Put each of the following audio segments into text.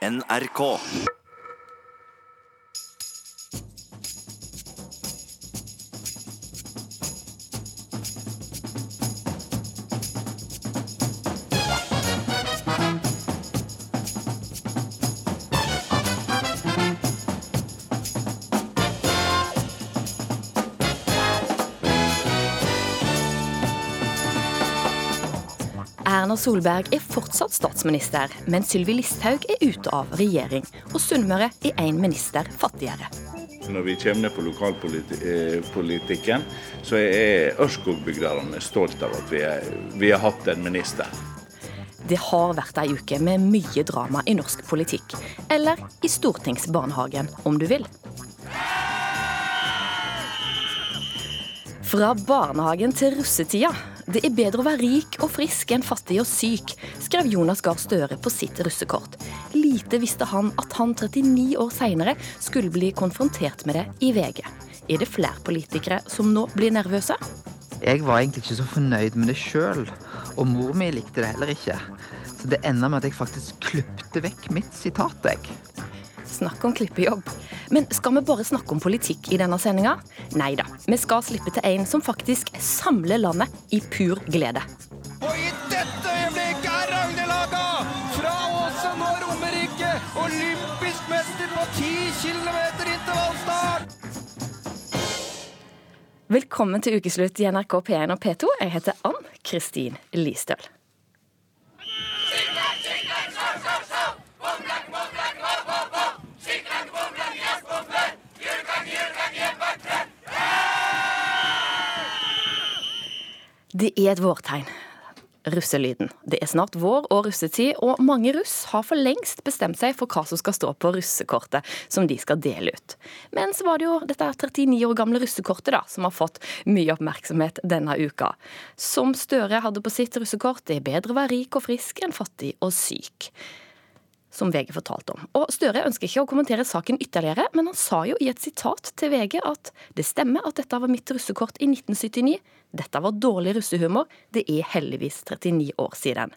NRK. Solberg er fortsatt statsminister, men Sylvi Listhaug er ute av regjering. Og Sunnmøre er én minister fattigere. Når vi kommer ned på lokalpolitikken, så er Ørskog-bygderne stolt av at vi, er, vi har hatt en minister. Det har vært ei uke med mye drama i norsk politikk. Eller i stortingsbarnehagen, om du vil. Fra barnehagen til russetida. Det er bedre å være rik og frisk enn fattig og syk, skrev Jonas Gahr Støre på sitt russekort. Lite visste han at han 39 år seinere skulle bli konfrontert med det i VG. Er det flere politikere som nå blir nervøse? Jeg var egentlig ikke så fornøyd med det sjøl, og mor mi likte det heller ikke. Så det enda med at jeg faktisk klipte vekk mitt sitat, jeg. Snakk om klippejobb. Men skal vi bare snakke om politikk i denne sendinga? Nei da. Vi skal slippe til en som faktisk samler landet i pur glede. Og i dette øyeblikk er Ragnhild Haga fra Åsen og Romerike olympisk mester på 10 km intervallstart! Velkommen til ukeslutt i NRK P1 og P2. Jeg heter Ann Kristin Listøl. Det er et vårtegn. Russelyden. Det er snart vår og russetid, og mange russ har for lengst bestemt seg for hva som skal stå på russekortet som de skal dele ut. Men så var det jo dette 39 år gamle russekortet da, som har fått mye oppmerksomhet denne uka. Som Støre hadde på sitt russekort, det er bedre å være rik og frisk enn fattig og syk som VG fortalte om. Og Støre ønsker ikke å kommentere saken ytterligere, men han sa jo i et sitat til VG at det stemmer at dette var mitt russekort i 1979. Dette var dårlig russehumor. Det er heldigvis 39 år siden.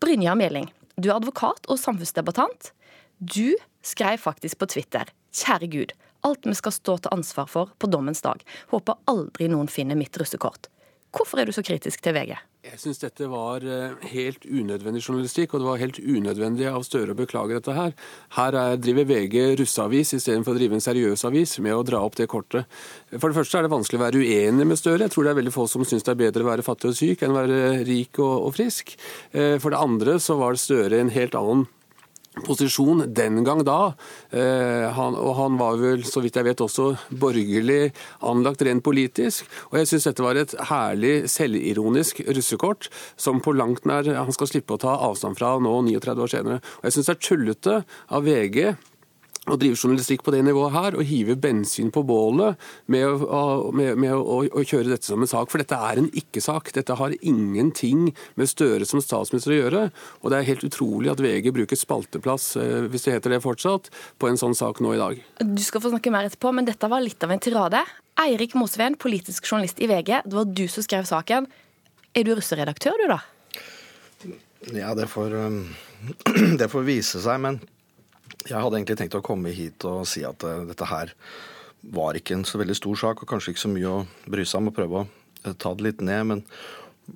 Brynja Meling, du er advokat og samfunnsdebattant. Du skrev faktisk på Twitter Kjære Gud, alt vi skal stå til ansvar for på dommens dag. Håper aldri noen finner mitt russekort. Hvorfor er du så kritisk til VG? Jeg syns dette var eh, helt unødvendig journalistikk, og det var helt unødvendig av Støre å beklage dette her. Her er, driver VG russeavis istedenfor å drive en seriøs avis med å dra opp det kortet. For det første er det vanskelig å være uenig med Støre. Jeg tror det er veldig få som syns det er bedre å være fattig og syk enn å være rik og, og frisk. Eh, for det andre så var Støre en helt annen posisjon den gang da. Eh, han, og han var vel, så vidt jeg vet, også borgerlig anlagt rent politisk. Og jeg syns dette var et herlig selvironisk russekort, som på langt nær han skal slippe å ta avstand fra nå 39 år senere. Og jeg syns det er tullete av VG å drive journalistikk på det nivået her og hive bensin på bålet med, å, med, med å, å, kjøre dette som en sak. For dette er en ikke-sak. Dette har ingenting med Støre som statsminister å gjøre. Og det er helt utrolig at VG bruker spalteplass, eh, hvis det heter det fortsatt, på en sånn sak nå i dag. Du skal få snakke mer etterpå, men dette var litt av en tirade. Eirik Mosveen, politisk journalist i VG, det var du som skrev saken. Er du russeredaktør, du, da? Ja, det får, um, det får vise seg. Men jeg hadde egentlig tenkt å komme hit og si at uh, dette her var ikke en så veldig stor sak, og kanskje ikke så mye å bry seg om, og prøve å uh, ta det litt ned, men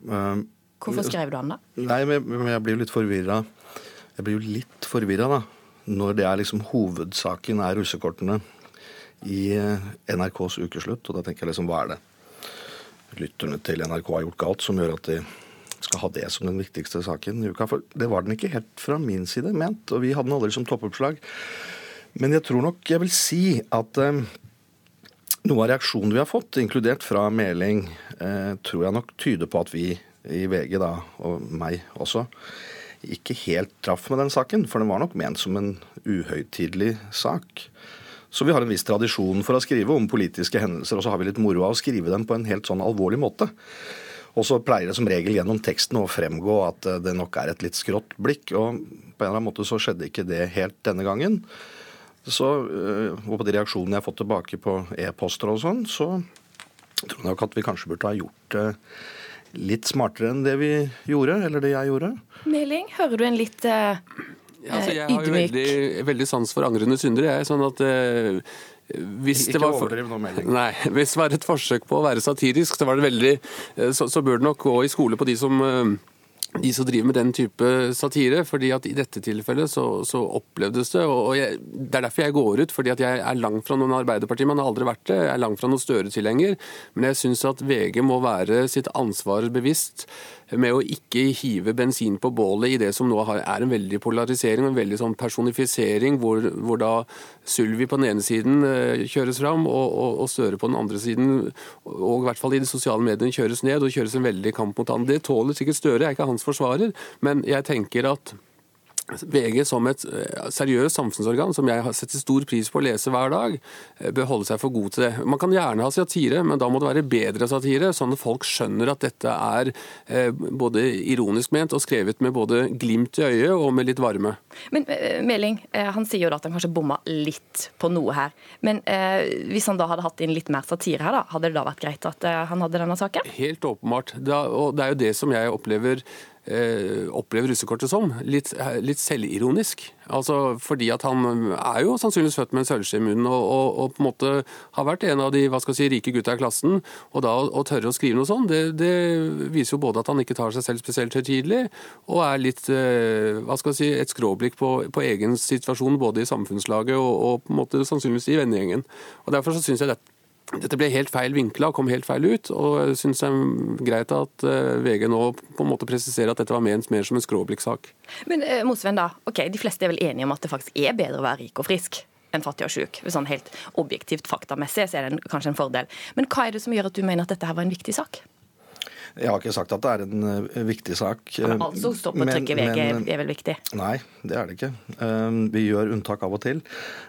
uh, Hvorfor skrev du den, da? Nei, men jeg blir jo litt forvirra. Jeg blir jo litt forvirra, da. Når det er liksom hovedsaken er russekortene i NRKs ukeslutt, og da tenker jeg liksom hva er det lytterne til NRK har gjort galt som gjør at de skal ha det som den viktigste saken i uka. For det var den ikke helt fra min side ment, og vi hadde den aldri som toppoppslag. Men jeg tror nok jeg vil si at eh, noe av reaksjonen vi har fått, inkludert fra Meling, eh, tror jeg nok tyder på at vi i VG, da, og meg også, ikke helt traff med den saken. For den var nok ment som en uhøytidelig sak. Så vi har en viss tradisjon for å skrive om politiske hendelser, og så har vi litt moro av å skrive dem på en helt sånn alvorlig måte. Og så pleier det som regel gjennom teksten å fremgå at det nok er et litt skrått blikk. Og på en eller annen måte så skjedde ikke det helt denne gangen. Så, og på de reaksjonene jeg har fått tilbake på e-poster og sånn, så tror jeg nok at vi kanskje burde ha gjort det litt smartere enn det vi gjorde, eller det jeg gjorde. Meling, hører du en litt uh, Ja, altså, jeg har jo veldig, veldig sans for angrende syndere. Jeg, sånn at eh, hvis Ikke det var overdriv nå, Meling. Nei, hvis det var et forsøk på å være satirisk, så, var det veldig, eh, så, så bør det nok gå i skole på de som eh, de som driver med den type satire, fordi at i dette tilfellet så, så opplevdes det og jeg, Det er derfor jeg går ut, fordi at jeg er langt fra noen Arbeiderpartimann, har aldri vært det. Jeg er langt fra noen Støre-tilhenger. Men jeg syns at VG må være sitt ansvar bevisst med å ikke hive bensin på bålet i det som nå er en veldig polarisering en veldig sånn personifisering, hvor, hvor da Sylvi på den ene siden eh, kjøres fram, og, og, og Støre på den andre siden, og i hvert fall i de sosiale mediene kjøres ned, og kjøres en veldig kamp mot han. Det tåler sikkert Støre, jeg er ikke hans forsvarer, men jeg tenker at VG som et eh, seriøst samfunnsorgan, som jeg har setter stor pris på å lese hver dag, eh, bør holde seg for god til det. Man kan gjerne ha satire, men da må det være bedre satire, sånn at folk skjønner at dette er eh, både ironisk ment og skrevet med både glimt i øyet og med litt varme. Men Meling, han sier jo da at han kanskje bomma litt på noe her. Men eh, hvis han da hadde hatt inn litt mer satire her, da, hadde det da vært greit at han hadde denne saken? Helt åpenbart. Og det er jo det som jeg opplever eh, opplever russekortet som. Litt, eh, litt selvironisk. Altså fordi at han er jo sannsynligvis født med en sølvskje i munnen og, og, og på en måte har vært en av de hva skal si, rike gutta i klassen. Og da å tørre å skrive noe sånt, det, det viser jo både at han ikke tar seg selv spesielt høytidelig, og er litt eh, hva skal jeg si, et skråblikk på, på egen situasjon både i samfunnslaget og, og på en måte sannsynligvis i vennegjengen. Og Derfor så syns jeg dette dette ble helt feil vinkla og kom helt feil ut. og Jeg syns det er greit at eh, VG nå på en måte presiserer at dette var ment mer som en skråblikksak. Men eh, Mosven, da. ok, De fleste er vel enige om at det faktisk er bedre å være rik og frisk enn fattig og syk. Sånn helt objektivt faktamessig så er det kanskje en fordel. Men hva er det som gjør at du mener at dette her var en viktig sak? Jeg har ikke sagt at det er en eh, viktig sak. Men altså stopp på Men- trykket VG men- er vel viktig? Nei, det er det ikke. Eh, Vi gjør unntak av og til.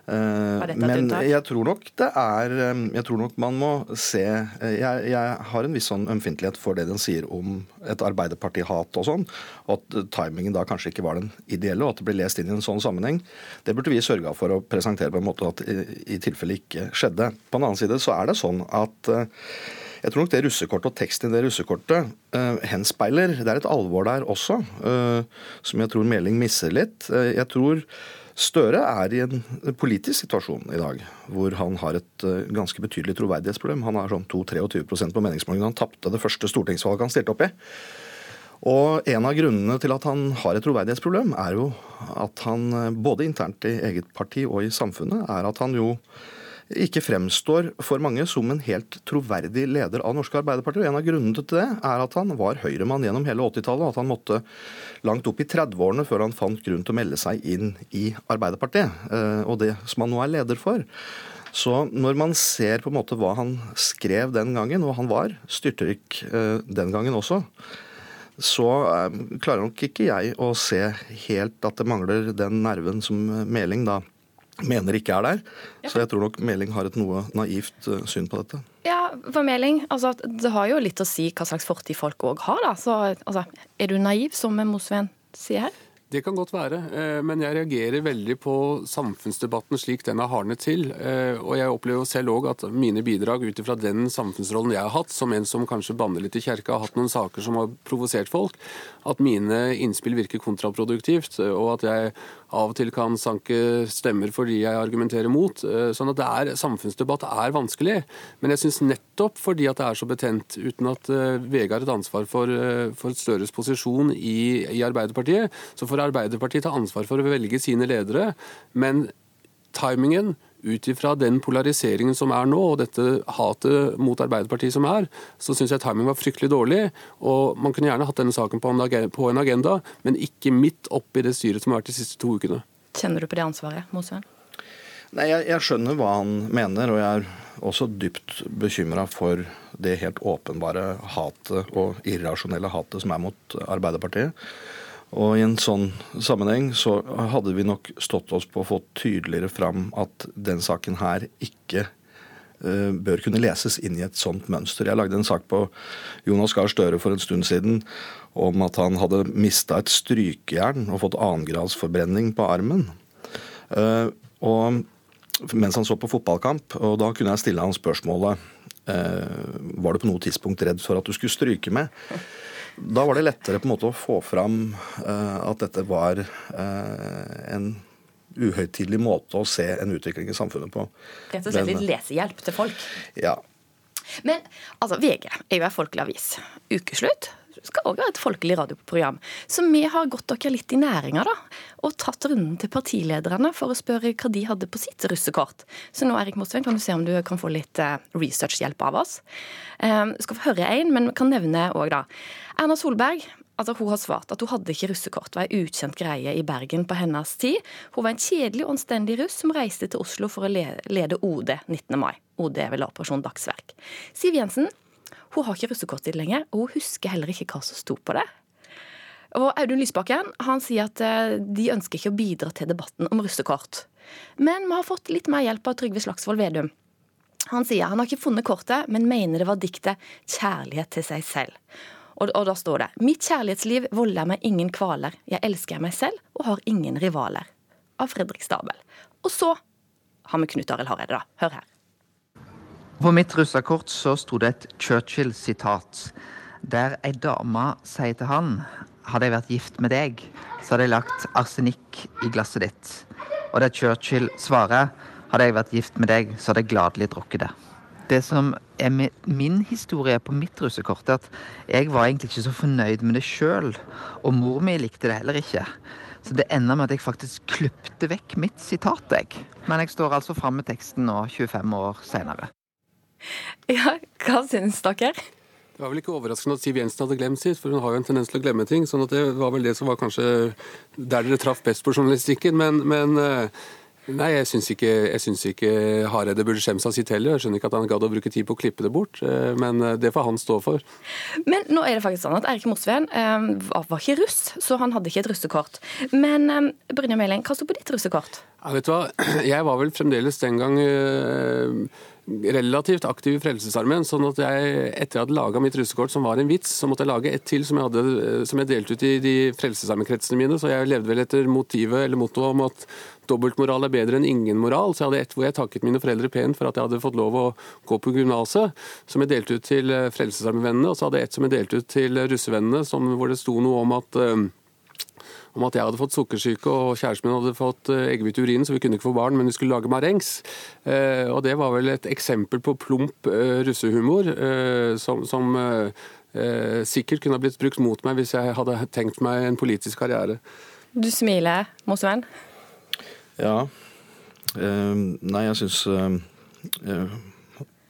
Eh, Men jeg tror nok det er eh, Jeg tror nok man må se eh, Jeg, jeg har en viss sånn ømfintlighet for det den sier om et Arbeiderparti-hat og sånn, og at eh, timingen da kanskje ikke var den ideelle, og at det ble lest inn i en sånn sammenheng. Det burde vi sørga for å presentere på en måte at i, i tilfelle ikke skjedde. På den annen side så er det sånn at eh, jeg tror nok det russekortet og teksten i det russekortet uh, henspeiler Det er et alvor der også, uh, som jeg tror Meling misser litt. Uh, jeg tror Støre er i en politisk situasjon i dag hvor han har et ganske betydelig troverdighetsproblem. Han har sånn 2-23% på meningsmålingene. Han tapte det første stortingsvalget han stilte opp i. Og en av grunnene til at han har et troverdighetsproblem, er jo at han både internt i eget parti og i samfunnet, er at han jo ikke fremstår for mange som en helt troverdig leder av Norske Arbeiderparti. Og En av grunnene til det er at han var høyremann gjennom hele 80-tallet, og at han måtte langt opp i 30-årene før han fant grunn til å melde seg inn i Arbeiderpartiet, eh, og det som han nå er leder for. Så når man ser på en måte hva han skrev den gangen, og han var styrtrik eh, den gangen også, så eh, klarer nok ikke jeg å se helt at det mangler den nerven som Meling da mener ikke er der. Så jeg tror nok Meling har et noe naivt eh, syn på dette. Ja, for Meling, altså, det har jo litt å si hva slags fortid folk òg har. da. Så altså, Er du naiv, som Mosven sier her? Det kan godt være, eh, men jeg reagerer veldig på samfunnsdebatten slik den har hardnet til. Eh, Og jeg opplever jo selv òg at mine bidrag ut ifra den samfunnsrollen jeg har hatt, som en som kanskje banner litt i kjerka, har hatt noen saker som har provosert folk, at mine innspill virker kontraproduktivt, og at jeg av og til kan sanke stemmer fordi jeg argumenterer mot. Eh, Sånn at er, samfunnsdebatt er vanskelig. Men jeg syns nettopp fordi at det er så betent, uten at eh, VG har et ansvar for, eh, for Støres posisjon i, i Arbeiderpartiet, så får Arbeiderpartiet ta ansvar for å velge sine ledere. Men timingen ut ifra den polariseringen som er nå, og dette hatet mot Arbeiderpartiet som er, så syns jeg timingen var fryktelig dårlig. Og man kunne gjerne hatt denne saken på en ag- på en agenda, men ikke midt oppi det styret som har vært de siste to ukene. Kjenner du på det ansvaret, Mosøen? Nei, jeg, jeg skjønner hva han mener, og jeg er også dypt bekymra for det helt åpenbare hatet og irrasjonelle hatet som er mot Arbeiderpartiet. Og i en sånn sammenheng så hadde vi nok stått oss på å få tydeligere fram at den saken her ikke eh, bør kunne leses inn i et sånt mønster. Jeg lagde en sak på Jonas Gahr Støre for en stund siden om at han hadde mista et strykejern og fått annengradsforbrenning på armen. Eh, og mens han så på fotballkamp, og da kunne jeg stille han spørsmålet eh, Var du på noe tidspunkt redd for at du skulle stryke med? Da var det lettere på en måte å få fram uh, at dette var uh, en uhøytidelig måte å se en utvikling i samfunnet på. Rett og slett litt lesehjelp til folk? Ja. Men altså, VG er jo en folkelig avis. Ukeslutt skal òg være et folkelig radioprogram. Så vi har gått dere litt i næringa, da. Og tatt runden til partilederne for å spørre hva de hadde på sitt russekort. Så nå, Erik Mosveen, kan du se om du kan få litt eh, researchhjelp av oss. Du skal få høre én, men kan nevne òg, da. Erna Solberg Altså, hun har svart at hun hadde ikke russekort. Det var ei ukjent greie i Bergen på hennes tid. Hun var en kjedelig og anstendig russ som reiste til Oslo for å lede OD 19. mai. OD er vel Operasjon Dagsverk. Siv Jensen hun har ikke russekortet lenger, og hun husker heller ikke hva som sto på det. Og Audun Lysbakken han sier at eh, de ønsker ikke å bidra til debatten om russekort. Men vi har fått litt mer hjelp av Trygve Slagsvold Vedum. Han sier han har ikke funnet kortet, men mener det var diktet 'Kjærlighet til seg selv'. Og, og da står det 'Mitt kjærlighetsliv volder meg ingen kvaler'. Jeg elsker meg selv og har ingen rivaler. Av Fredrik Stabel. Og så har vi Knut Arild Hareide, da. Hør her. På mitt russekort så sto det et Churchill-sitat, der ei dame sier til han hadde jeg vært gift med deg, så hadde jeg lagt arsenikk i glasset ditt. Og der Churchill svarer hadde jeg vært gift med deg, så hadde jeg gladelig drukket det. Det som er min historie på mitt russekort, er at jeg var egentlig ikke så fornøyd med det sjøl. Og mor mi likte det heller ikke. Så det ender med at jeg faktisk klipte vekk mitt sitat, jeg. Men jeg står altså fram med teksten nå, 25 år seinere. Ja, hva syns dere? Det var vel ikke overraskende at Siv Jensen hadde glemt sitt, for hun har jo en tendens til å glemme ting. sånn at det var vel det som var kanskje der dere traff best på journalistikken. Men, men eh, nei, jeg syns ikke, ikke, Hareide burde skjemme seg av sitt heller. Jeg skjønner ikke at han gadd å bruke tid på å klippe det bort, eh, men eh, det får han stå for. Men nå er det faktisk sånn at Erik Mosveen eh, var ikke russ, så han hadde ikke et russekort. Men eh, Brynja Meling, hva sto på ditt russekort? Ja, vet du hva, jeg var vel fremdeles den gang eh, relativt aktiv i Frelsesarmeen. sånn at jeg, etter jeg hadde laga mitt russekort, som var en vits, så måtte jeg lage et til som jeg, hadde, som jeg delte ut i de Frelsesarmekretsene mine. Så jeg levde vel etter motivet eller mottoet om at dobbeltmoral er bedre enn ingen moral. Så jeg hadde et hvor jeg takket mine foreldre pent for at jeg hadde fått lov å gå på gymnaset, som jeg delte ut til Frelsesarmevennene. Og så hadde jeg et som jeg delte ut til russevennene, hvor det sto noe om at om at jeg hadde fått sukkersyke og kjæresten min hadde fått eh, eggehvite i urinen, så vi kunne ikke få barn, men vi skulle lage marengs. Eh, og det var vel et eksempel på plump eh, russehumor som, som sikkert kunne ha blitt brukt mot meg hvis jeg hadde tenkt meg en politisk karriere. Du smiler, Mosveen? Ja. nei, jeg syns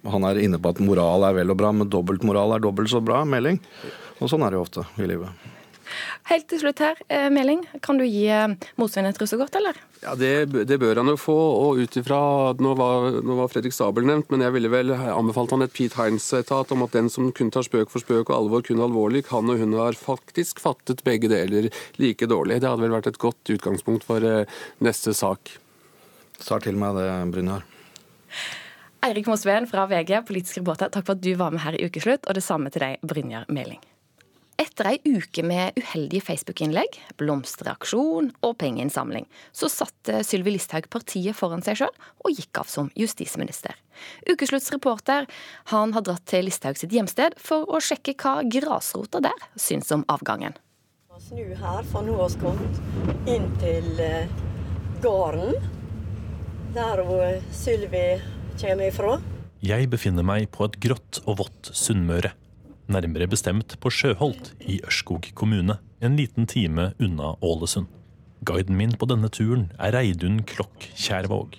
han er inne på at moral er vel og bra, men dobbeltmoral er dobbelt så bra. Melding. Og sånn er det jo ofte i livet. Helt til slutt her, eh, Meling. Kan du gi eh, Mosveen et russegodt, eller? Ja, det, det, bør han jo få. og ut ifra, nå, nå, var Fredrik Stabel nevnt, men jeg ville vel anbefalt han et Pete Heinz-sitat om at den som kun tar spøk for spøk og alvor kun alvorlig, han og hun har faktisk fattet begge deler like dårlig. Det hadde vel vært et godt utgangspunkt for eh, neste sak. Tar til meg det, Brynjar. Eirik Mosveen fra VG, politisk reporter, takk for at du var med her i Ukeslutt, og det samme til deg, Brynjar Meling. Etter ei uke med uheldige Facebook-innlegg, blomsteraksjon og pengeinnsamling, så satte Sylvi Listhaug partiet foran seg sjøl og gikk av som justisminister. Ukeslutts reporter han har dratt til Listhaug sitt hjemsted for å sjekke hva grasrota der syns om avgangen. Snu her, for nå har vi kommet inn til eh, gården, der Sylvi kommer ifra. Jeg befinner meg på et grått og vått Sunnmøre nærmere bestemt på Sjøholt i Ørskog kommune, en liten time unna Ålesund. Guiden min på denne turen er Reidun Klokk Kjærvåg.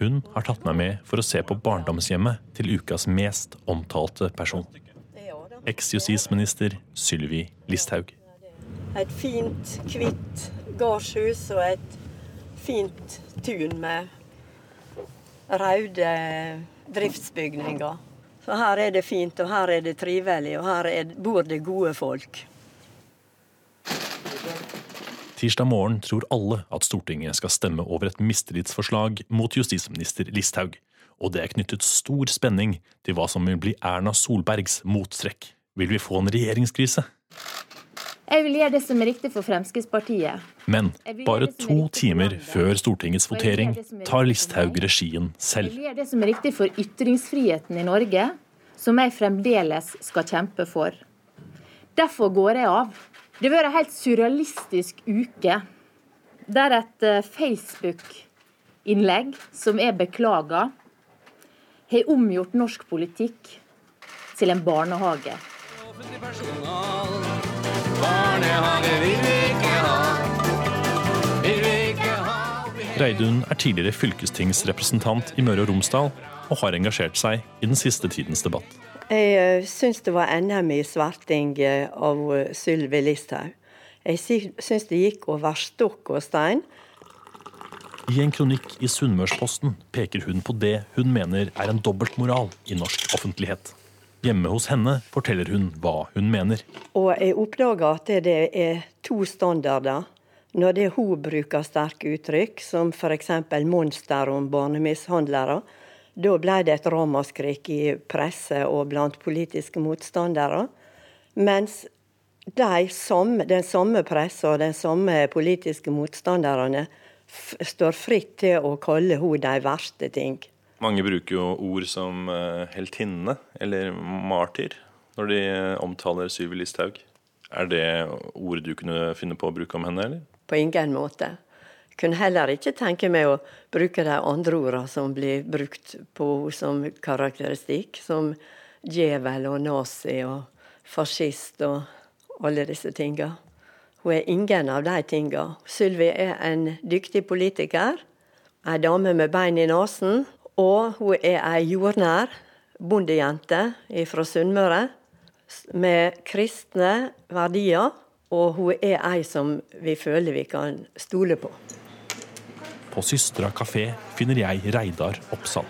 Hun har tatt meg med for å se på barndomshjemmet til ukas mest omtalte person. Eks-justisminister Sylvi Listhaug. Et fint, hvitt gårdshus og et fint tun med røde driftsbygninger. Så her er det fint, og her er det trivelig, og her er, bor det gode folk. Tirsdag morgen tror alle at Stortinget skal stemme over et mistillitsforslag mot justisminister Listhaug, og det er knyttet stor spenning til hva som vil bli Erna Solbergs mottrekk. Vil vi få en regjeringskrise? Jeg vil gjøre det som er riktig for Fremskrittspartiet. Men bare to timer før Stortingets votering tar Listhaug regien selv. Jeg vil gjøre det som er riktig for ytringsfriheten i Norge, som jeg fremdeles skal kjempe for. Derfor går jeg av. Det har vært en helt surrealistisk uke. Der et eh, Facebook-innlegg som er beklaga, har omgjort norsk politikk til en barnehage. Reidun er tidligere fylkestingsrepresentant i Møre og Romsdal, og har engasjert seg i den siste tidens debatt. Jeg uh, syns det var NM i sverting eh, av eh, Sylvi Listhaug. Jeg syns det gikk over stokk og stein. I en kronikk i Sunnmørsposten peker hun på det hun mener er en dobbeltmoral i norsk offentlighet. Hjemme hos henne forteller hun hva hun mener. Og jeg oppdager at det er to standarder. Når det hun bruker sterke uttrykk, som f.eks. monster om barnemishandlere, da ble det et ramaskrik i presse og blant politiske motstandere. Mens de som, den samme pressa og de samme politiske motstanderne står fritt til å kalle henne de verste ting. Mange bruker jo ord som uh, heltinne eller martyr når de uh, omtaler Sylvi Listhaug. Er det ord du kunne finne på å bruke om henne, eller? På ingen måte. Jeg kunne heller ikke tenke meg å bruke de andre ordene som blir brukt på henne som karakteristikk, som djevel og nazi og fascist og alle disse tinga. Hun er ingen av de tinga. Sylvi er en dyktig politiker, ei dame med bein i nesen, og hun er ei jordnær bondejente fra Sunnmøre med kristne verdier. Og hun er ei som vi føler vi kan stole på. På Systra kafé finner jeg Reidar Oppsal.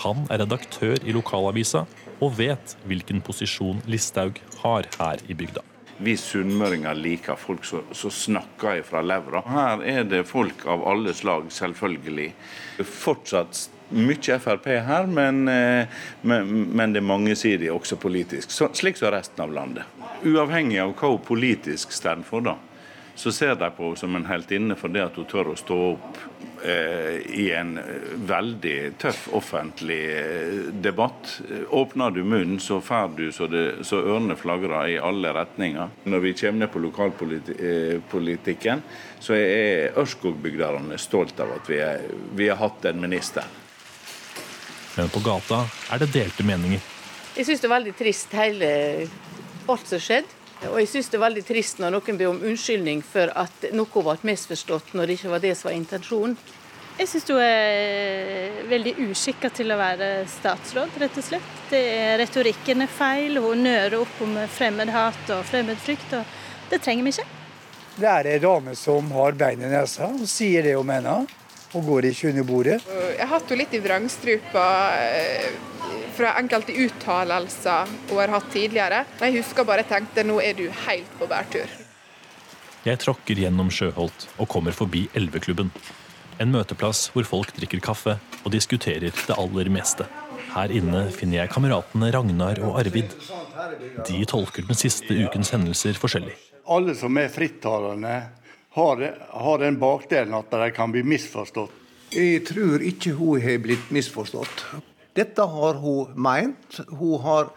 Han er redaktør i lokalavisa og vet hvilken posisjon Listhaug har her i bygda. Vi sunnmøringer liker folk som, som snakker fra levra. Her er det folk av alle slag, selvfølgelig. Fortsatt mye Frp her, men, eh, men, men det er mangesidig også politisk. Så, slik som resten av landet. Uavhengig av hva hun politisk står for, da, så ser de på henne som en heltinne det at hun tør å stå opp eh, i en veldig tøff offentlig eh, debatt. Åpner du munnen, så får du så, det, så ørene flagrer i alle retninger. Når vi kommer ned på lokalpolitikken, så er Ørskog-bygderne stolt av at vi, er, vi har hatt en minister. Men på gata er det delte meninger. Jeg syns det er veldig trist hele alt som skjedde. Og jeg syns det er veldig trist når noen ber om unnskyldning for at noe ble misforstått når det ikke var det som var intensjonen. Jeg syns hun er veldig uskikka til å være statsråd, rett og slett. Det er, retorikken er feil, hun nører opp om fremmedhat og fremmedfrykt, og det trenger vi ikke. Det er ei dame som har bein i nesa og sier det hun mener, og går ikke under bordet. Jeg har hatt henne litt i vrangstrupa fra enkelte uttalelser hun har hatt tidligere. Men jeg husker bare jeg tenkte nå er du helt på bærtur. Jeg tråkker gjennom Sjøholt og kommer forbi Elveklubben. En møteplass hvor folk drikker kaffe og diskuterer det aller meste. Her inne finner jeg kameratene Ragnar og Arvid. De tolker den siste ukens hendelser forskjellig. Alle som er frittalende, har, har den bakdelen at de kan bli misforstått. Jeg tror ikke hun har blitt misforstått. Dette har hun meint. Hun har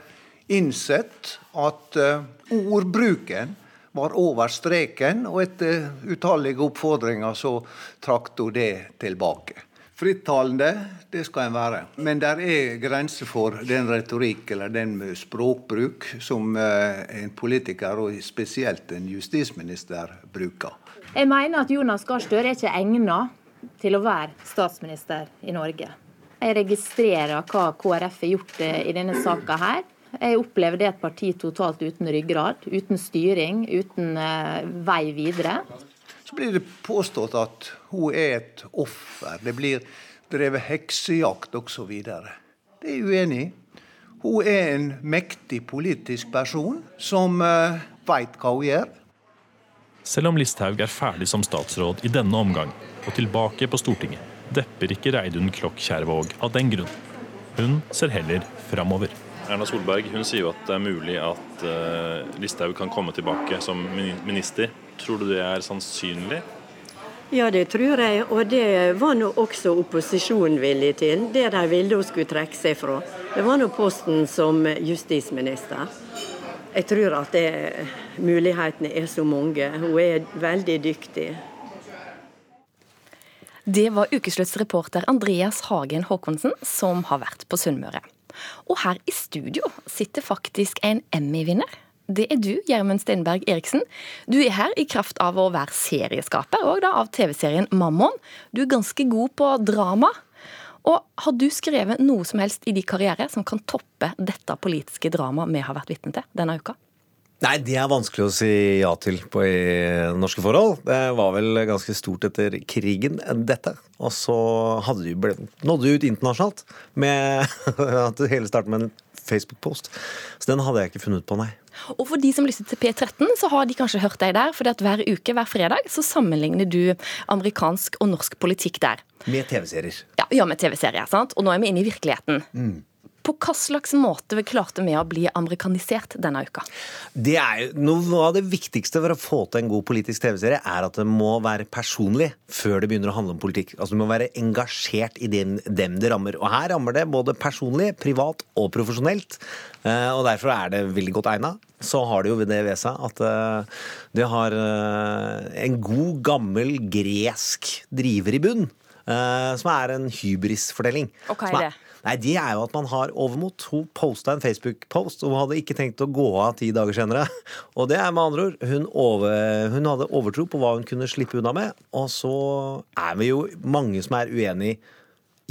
innsett at uh, ordbruken var over streken, og etter utallige oppfordringer så trakk hun det tilbake. Frittalende, det skal en være. Men det er grenser for den retorikk eller den språkbruk som uh, en politiker, og spesielt en justisminister, bruker. Jeg mener at Jonas Gahr Støre er ikke egnet til å være statsminister i Norge. Jeg registrerer hva KrF har gjort eh, i denne saka her. Jeg opplever det et parti totalt uten ryggrad, uten styring, uten uh, vei videre. Så blir det påstått at hun er et offer. Det blir drevet heksejakt osv. Det er jeg uenig i. Hun er en mektig politisk person som uh, eh, veit hva hun gjør. Selv om Listhaug er ferdig som statsråd i denne omgang og tilbake på Stortinget, depper ikke Reidun Klokk Kjærvåg av den grunn. Hun ser heller framover. Erna Solberg hun sier jo at det er mulig at uh, Listhaug kan komme tilbake som minister. Tror du det er sannsynlig? Ja, det tror jeg, og det var nå også opposisjonen villig til. Det de ville hun skulle trekke seg fra. Det var nå posten som justisminister. Jeg tror at det, mulighetene er så mange. Hun er veldig dyktig. Det var ukesluttsreporter Andreas Hagen Håkonsen som har vært på Sunnmøre. Og her i studio sitter faktisk en Emmy-vinner. Det er du, Gjermund Stenberg Eriksen. Du er her i kraft av å være serieskaper og da av TV-serien Mammon. Du er ganske god på drama. Og Har du skrevet noe som helst i din karriere som kan toppe dette politiske dramaet vi har vært vitne til denne uka? Nei, det er vanskelig å si ja til på i norske forhold. Det var vel ganske stort etter krigen, dette. Og så de ble, nådde de ut internasjonalt med at det hele startet med en Facebook-post. Så den hadde jeg ikke funnet på, nei. Og for de som lytter til P13, så har de kanskje hørt deg der. For hver uke, hver fredag, så sammenligner du amerikansk og norsk politikk der. Med TV-serier. Ja, ja, med TV-serier. sant? Og nå er vi inne i virkeligheten. Mm. På hva slags måte klarte vi å bli amerikanisert denne uka? Det er Noe av det viktigste for å få til en god politisk TV-serie, er at det må være personlig før det begynner å handle om politikk. Altså Du må være engasjert i dem, dem det rammer. Og her rammer det både personlig, privat og profesjonelt. Eh, og derfor er det veldig godt egna. Så har det jo det ved seg at eh, det har eh, en god, gammel gresk driver i bunn. Som er en hybrisfortelling. Og hva er det? Nei, Det er jo at man har overmot. Hun posta en Facebook-post, og hun hadde ikke tenkt å gå av ti dager senere. Og det er med andre ord hun, over, hun hadde overtro på hva hun kunne slippe unna med. Og så er vi jo mange som er uenig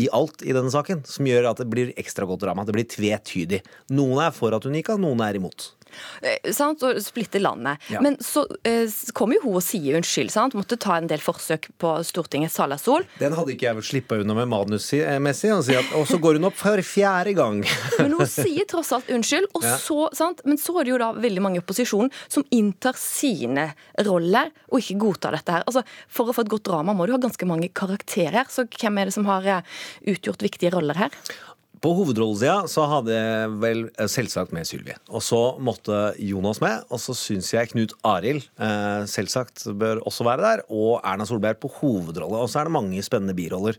i alt i denne saken, som gjør at det blir ekstra godt drama. Det blir tvetydig. Noen er for at hun gikk av, noen er imot. Eh, sant, og splitte landet. Ja. Men så eh, kommer jo hun og sier unnskyld. sant? Måtte ta en del forsøk på Stortingets talerstol. Den hadde ikke jeg vel slippa unna med manusmessig. Og, så går hun opp for fjerde gang. Men hun sier tross alt unnskyld. Og Ja. så, sant? Men så er det jo da veldig mange i opposisjonen som inntar sine roller og ikke godtar dette her. Altså, For å få et godt drama må du ha ganske mange karakterer. Så hvem er det som har eh, utgjort viktige roller her? På hovedrollesida så hadde jeg vel eh, selvsagt med Sylvi. Og så måtte Jonas med. Og så syns jeg Knut Arild eh, selvsagt bør også være der. Og Erna Solberg på hovedrolle. Og så er det mange spennende biroller.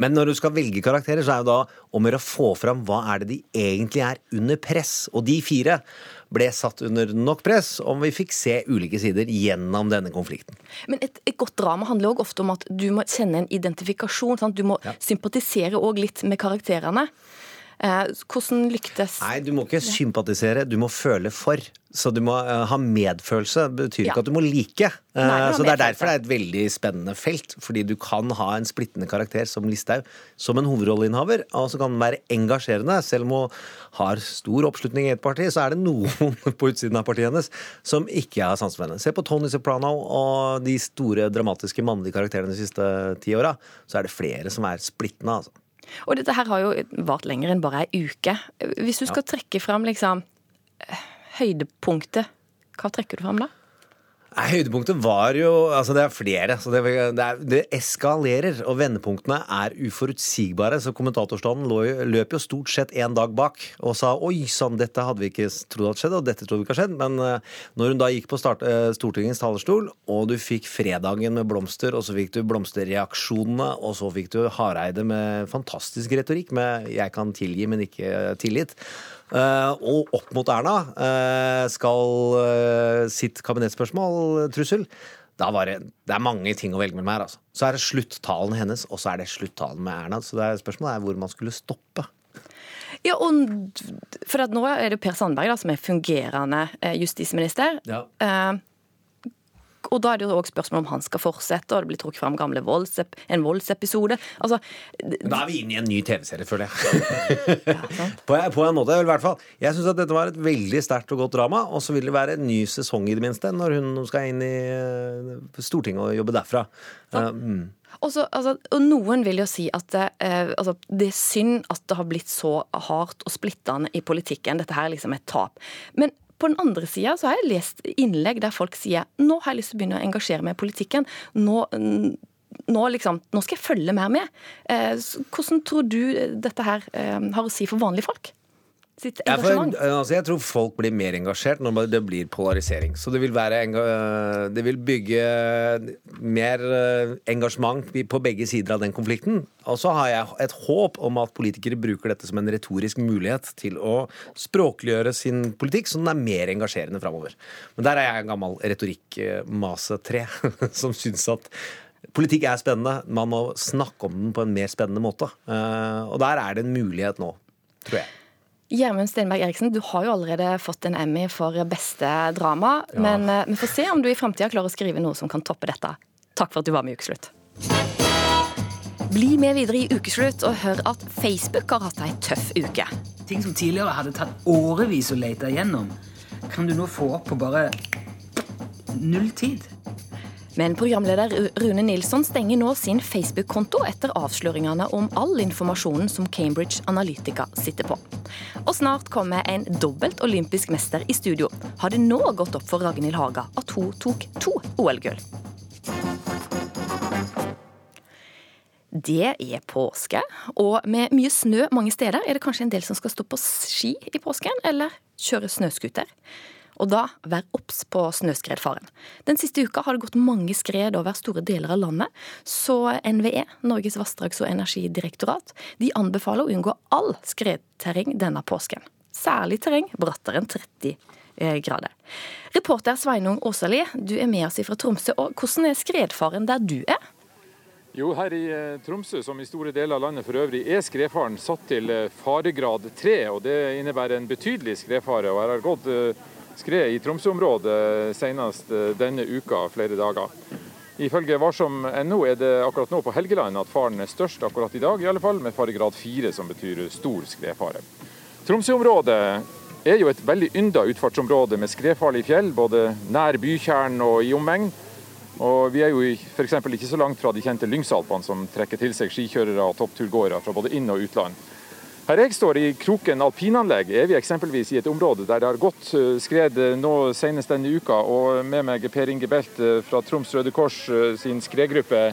Men når du skal velge karakterer, så er jo da om å få fram hva er det de egentlig er under press. Og de fire ble satt under nok press om vi fikk se ulike sider gjennom denne konflikten. Men et, et godt drama handler også ofte om at du må kjenne en identifikasjon. Sant? Du må sympatisere òg litt med karakterene. Eh, hvordan lyktes Nei, du må ikke sympatisere, du må føle for. Så du må uh, ha medfølelse. Det betyr Ja. ikke at du må like. Uh, Nei, må så det er derfor det er et veldig spennende felt. Fordi du kan ha en splittende karakter som Listhaug som en hovedrolleinnehaver, og så kan den være engasjerende. Selv om hun har stor oppslutning i et parti, så er det noen på utsiden av partiet hennes som ikke har sans for henne. Se på Tony Soprano og de store dramatiske mannlige karakterene de siste ti åra. Så er det flere som er splittende, altså. Og dette her har jo vart lenger enn bare ei uke. Hvis du skal trekke fram liksom eh, høydepunktet, hva trekker du fram da? Nei, Høydepunktet var jo Altså, det er flere. Så det, det, er, det eskalerer. Og vendepunktene er uforutsigbare. Så kommentatorstanden løp jo stort sett en dag bak og sa oi sann, dette hadde vi ikke trodd hadde skjedd, og dette trodde vi ikke hadde skjedd. Men eh, når hun da gikk på start, eh, Stortingets talerstol, og du fikk fredagen med blomster, og så fikk du blomsterreaksjonene, og så fikk du Hareide med fantastisk retorikk med 'jeg kan tilgi, men ikke tilgitt'. Eh, og opp mot Erna eh, skal eh, sitt kabinettspørsmål, trussel. Da var det, det er mange ting å velge mellom her. Altså. Så er det sluttalen hennes, og så er det sluttalen med Erna. Så det er, spørsmålet er hvor man skulle stoppe. Ja, og for at nå er det Per Sandberg da, som er fungerende justisminister. Ja. Eh, og da er det jo også spørsmål om han skal fortsette, og det blir trukket fram gamle voldsep en voldsepisode. Altså, Da er vi inne i en ny TV-serie, føler jeg. på, på en måte, i hvert fall. Jeg syns dette var et veldig sterkt og godt drama, og så vil det være en ny sesong i det minste, når hun skal inn i eh, Stortinget og jobbe derfra. Eh, mm. Og, altså, og noen vil jo si at eh, altså, det er synd at det har blitt så hardt og splittende i politikken. Dette her er liksom et tap. Men på den andre sida så har jeg lest innlegg der folk sier nå har jeg lyst til å begynne å engasjere meg i politikken. Nå, nå, liksom, nå skal jeg følge mer med. Eh, hvordan tror du dette her eh, har å si for vanlige folk? Sitt Ja, for, altså, jeg tror folk blir mer engasjert når det blir polarisering. Så det vil, være, det vil bygge mer eh, engasjement på begge sider av den konflikten. Og så har jeg et håp om at politikere bruker dette som en retorisk mulighet til å språkliggjøre sin politikk, så den er mer engasjerende framover. Men der er jeg en gammel retorikkmase-tre som syns at politikk er spennende. Man må snakke om den på en mer spennende måte. Eh, Og der er det en mulighet nå, tror jeg. Gjermund Stenberg Eriksen, du har jo allerede fått en Emmy for beste drama. Ja. Men eh, vi får se om du i framtida klarer å skrive noe som kan toppe dette. Takk for at du var med i Ukeslutt. Bli med videre i Ukeslutt og hør at Facebook har hatt ei tøff uke. Ting som tidligere hadde tatt årevis å lete igjennom, kan du nå få opp på bare null tid. Men programleder Rune Nilsson stenger nå sin Facebook-konto etter avsløringene om all informasjonen som Cambridge Analytica sitter på. Og snart kommer en dobbelt olympisk mester i studio. Har det nå gått opp for Ragnhild Haga at hun tok to OL-gull? Det er påske, og med mye snø mange steder er det kanskje en del som skal stå på ski i påsken, eller kjøre snøscooter. Og da vær obs på snøskredfaren. Den siste uka har det gått mange skred over store deler av landet, så NVE, Norges vassdrags- og energidirektorat, de anbefaler å unngå all skredterreng denne påsken. Særlig terreng brattere enn 30 eh, grader. Reporter Sveinung Åsali, du er med oss fra Tromsø. og Hvordan er skredfaren der du er? Jo, her i eh, Tromsø, som i store deler av landet for øvrig, er skredfaren satt til eh, faregrad 3. og Det innebærer en betydelig skredfare. og Her har gått skred i Tromsø-området senest eh, denne uka flere dager. Ifølge varsom.no er det akkurat nå på Helgeland at faren er størst akkurat i dag, i alle fall med faregrad 4, som betyr stor skredfare. Tromsø-området er jo et veldig ynda utfartsområde med skredfarlige fjell, både nær bykjernen og i omegn. Og vi er jo f.eks. ikke så langt fra de kjente Lyngsalpene, som trekker til seg skikjørere og toppturgåere fra både inn- og utland. Her jeg står i Kroken alpinanlegg, er vi eksempelvis i et område der det har gått eh, skred eh, nå senest denne uka. Og med meg Per Inge Belt eh, fra Troms Røde Kors sin skredgruppe.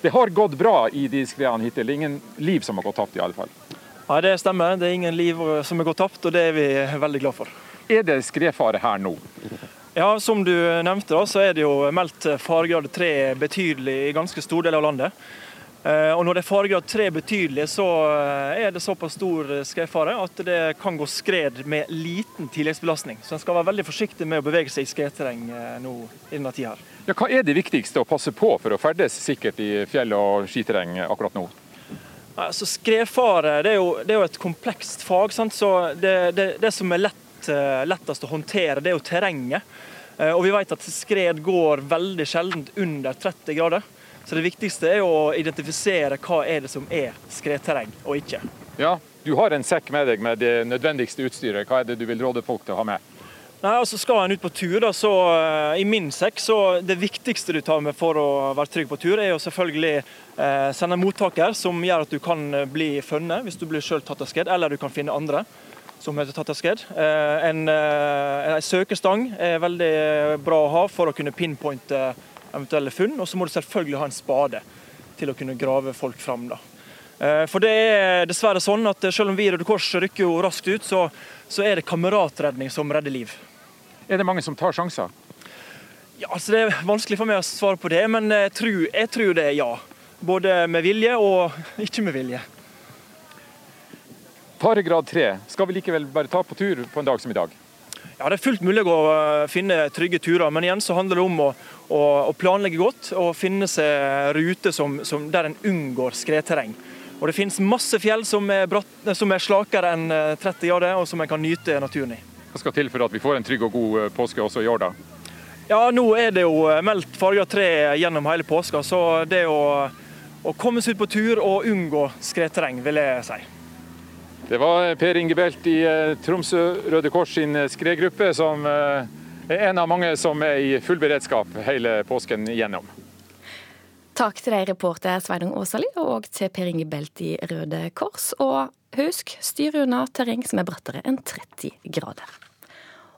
Det har gått bra i de skredene hittil. Ingen liv som har gått tapt, i alle fall. Ja, Det stemmer. Det er ingen liv som er gått tapt, og det er vi veldig glad for. Er det skredfare her nå? Ja, Som du nevnte, da, så er det jo meldt faregrad 3 betydelig i ganske stor del av landet. Eh, Og Når det er faregrad 3 betydelig, så eh, er det såpass stor skredfare at det kan gå skred med liten tilleggsbelastning. Så en skal være veldig forsiktig med å bevege seg i skredterreng eh, nå i denne tida. Ja, hva er det viktigste å passe på for å ferdes sikkert i fjell og skiterreng akkurat nå? Altså, skredfare det er, jo, det er jo et komplekst fag. Sant? så det, det, det som er lett, eh, lettest å håndtere, det er jo terrenget. Eh, Og vi vet at skred går veldig sjelden under 30 grader. Så det viktigste er å identifisere hva er det som er skredterreng og ikke. Ja, du har en sekk med deg med det nødvendigste utstyret. Hva er det du vil råde folk til å ha med? Nei, altså Skal en ut på tur, da, så eh, i min sekk, så det viktigste du tar med for å være trygg på tur, er jo selvfølgelig eh, sende en mottaker som gjør at du kan eh, bli funnet hvis du blir selv tatt av skred, eller du kan finne andre som er tatt av skred. Eh, en, eh, en søkestang er veldig bra å ha for å kunne pinpointe eventuelle funn, og så må du selvfølgelig ha en spade til å kunne grave folk fram. da. Eh, For det er dessverre sånn at selv om vi i Røde Kors rykker jo raskt ut, så, så er det kameratredning som redder liv. Er det mange som tar sjanser? Ja, altså Det er vanskelig for meg å svare på det, men jeg tror, jeg tror det er ja. Både med vilje og ikke med vilje. Faregrad 3, skal vi likevel bare ta på tur på en dag som i dag? Ja, Det er fullt mulig å eh, finne trygge turer, men igjen så handler det om å, å, å planlegge godt og finne seg ruter som, som, der en unngår skredterreng. Og Det finnes masse fjell som er, bratt, som er slakere enn eh, 30 grader, og som en kan nyte naturen i. Hva skal til for at vi får en trygg og god eh, påske også i år, da? Ja, Nå er det jo eh, meldt farga tre gjennom hele påska, så det å, å komme seg ut på tur og unngå skredterreng, vil jeg si. Det var Per Inge Belt i eh, Tromsø Røde Kors sin eh, skredgruppe, som eh, er en av mange som er i full beredskap hele påsken igjennom. Takk til deg, reporter Sveinung Åsali, og til Per Inge Belt i Røde Kors. Og husk, styr unna terreng som er brattere enn 30 grader.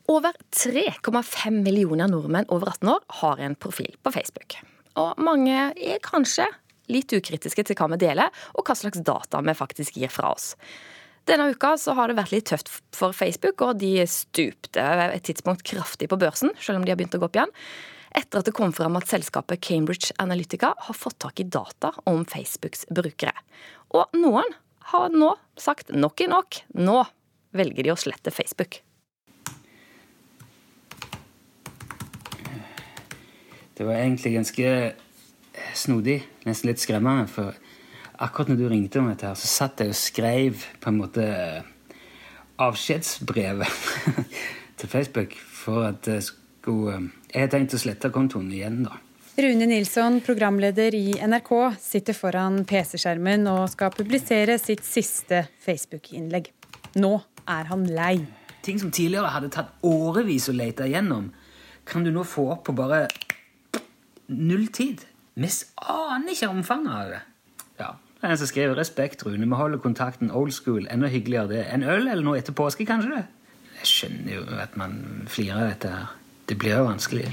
Over 3,5 millioner nordmenn over 18 år har en profil på Facebook. Og mange er kanskje litt ukritiske til hva vi deler, og hva slags data vi faktisk gir fra oss. Denne uka har det vært litt tøft for Facebook, og de stupte et tidspunkt kraftig på børsen, selv om de har begynt å gå opp igjen. Etter at det kom frem at selskapet Cambridge Analytica har fått tak i data om Facebooks brukere. Og noen har nå sagt nok er nok. Nå velger de å slette Facebook. Det var egentlig ganske snodig, nesten litt skremmende. For akkurat når du ringte om dette, her, så satt jeg og skrev på en måte avskjedsbrevet til Facebook for at jeg skulle Jeg har tenkt å slette kontoen igjen, da. Rune Nilsson, programleder i NRK, sitter foran PC-skjermen og skal publisere sitt siste Facebook-innlegg. Nå er han lei. Ting som tidligere hadde tatt årevis å lete igjennom, kan du nå få opp på bare null tid. Vi aner ikke omfanget av det. Det er en som skriver 'Respekt, Rune. Vi holder kontakten old school. Enda hyggeligere det. En øl eller noe etter påske, kanskje det? Jeg skjønner jo at man flirer av dette her. Det blir jo vanskelig.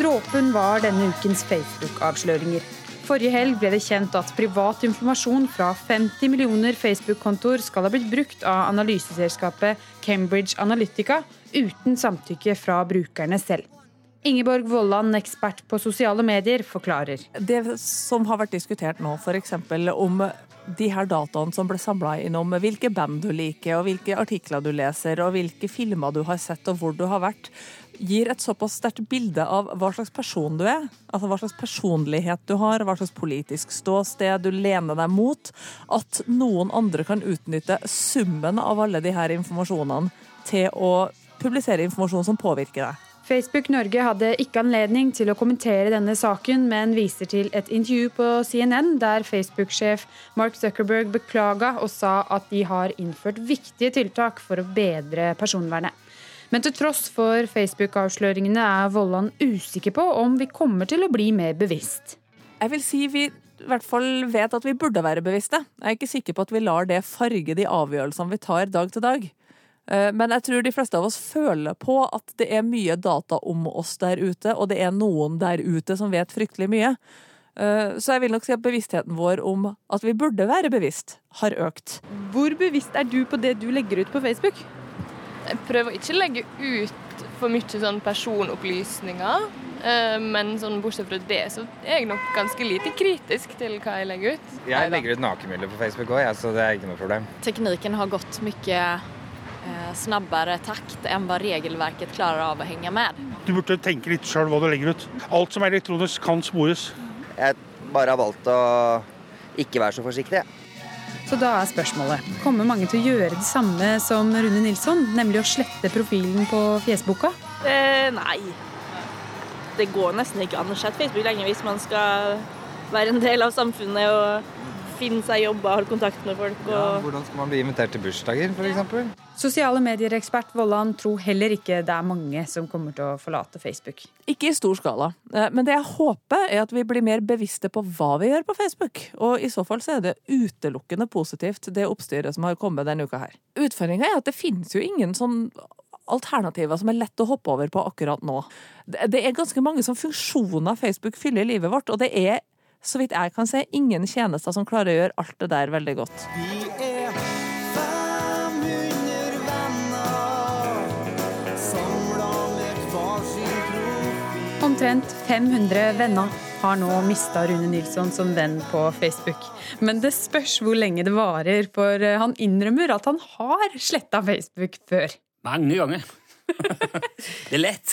Dråpen var denne ukens Facebook-avsløringer. Forrige helg ble det kjent at privat informasjon fra 50 millioner Facebook-kontoer skal ha blitt brukt av analyseselskapet Cambridge Analytica uten samtykke fra brukerne selv. Ingeborg Vollan, ekspert på sosiale medier, forklarer. Det som har vært diskutert nå, f.eks. om de her dataene som ble samla inn om hvilke band du liker, og hvilke artikler du leser, og hvilke filmer du har sett, og hvor du har vært, gir et såpass sterkt bilde av hva slags person du er. Altså hva slags personlighet du har, hva slags politisk ståsted du lener deg mot. At noen andre kan utnytte summen av alle de her informasjonene til å publisere informasjon som påvirker deg. Facebook Norge hadde ikke anledning til å kommentere denne saken, men viser til et intervju på CNN der Facebook-sjef Mark Zuckerberg beklaga og sa at de har innført viktige tiltak for å bedre personvernet. Men til tross for Facebook-avsløringene er Vollan usikker på om vi kommer til å bli mer bevisst. Jeg vil si vi i hvert fall vet at vi burde være bevisste. Jeg er ikke sikker på at vi lar det farge de avgjørelsene vi tar dag til dag. Eh, Men jeg tror de fleste av oss føler på at det er mye data om oss der ute, og det er noen der ute som vet fryktelig mye. Eh, Så jeg vil nok si at bevisstheten vår om at vi burde være bevisst, har økt. Hvor bevisst er du på det du legger ut på Facebook? Jeg prøver ikke å legge ut for mye sånn personopplysninger. eh, Men sånn bortsett fra det, så er jeg nok ganske lite kritisk til hva jeg legger ut. Jeg legger ut nakenbilder på Facebook òg, så det er ikke noe problem. Tekniken har gått mye snabbere takt enn hva regelverket klarer av å henge med. Du burde tenke litt sjøl hva du legger ut. Alt som er elektronisk, kan spores. Jeg bare har valgt å ikke være så forsiktig. Så da er spørsmålet kommer mange til å gjøre det samme som Rune Nilsson, nemlig å slette profilen på fjesboka? Eh, nei. Det går nesten ikke an å slette Facebook lenger hvis man skal være en del av samfunnet og finne seg jobb og holde kontakt med folk. Og... Ja, hvordan skal man bli invitert til bursdager, f.eks.? Sosiale medier-ekspert Vollan tror heller ikke det er mange som kommer til å forlate Facebook. Ikke i stor skala. Eh, Men det jeg håper, er at vi blir mer bevisste på hva vi gjør på Facebook. Og i så fall så er det utelukkende positivt, det oppstyret som har kommet denne uka her. Utfordringa er at det finnes jo ingen sånn alternativer som er lett å hoppe over på akkurat nå. Det det er ganske mange som funksjoner Facebook fyller i livet vårt, og det er, så vidt jeg kan se, ingen tjenester som klarer å gjøre alt det der veldig godt. Vi er Omtrent 500 venner har nå mista Rune Nilsson som venn på Facebook. Men det spørs hvor lenge det varer, for han innrømmer at han har sletta Facebook før. Mange ganger. det er lett.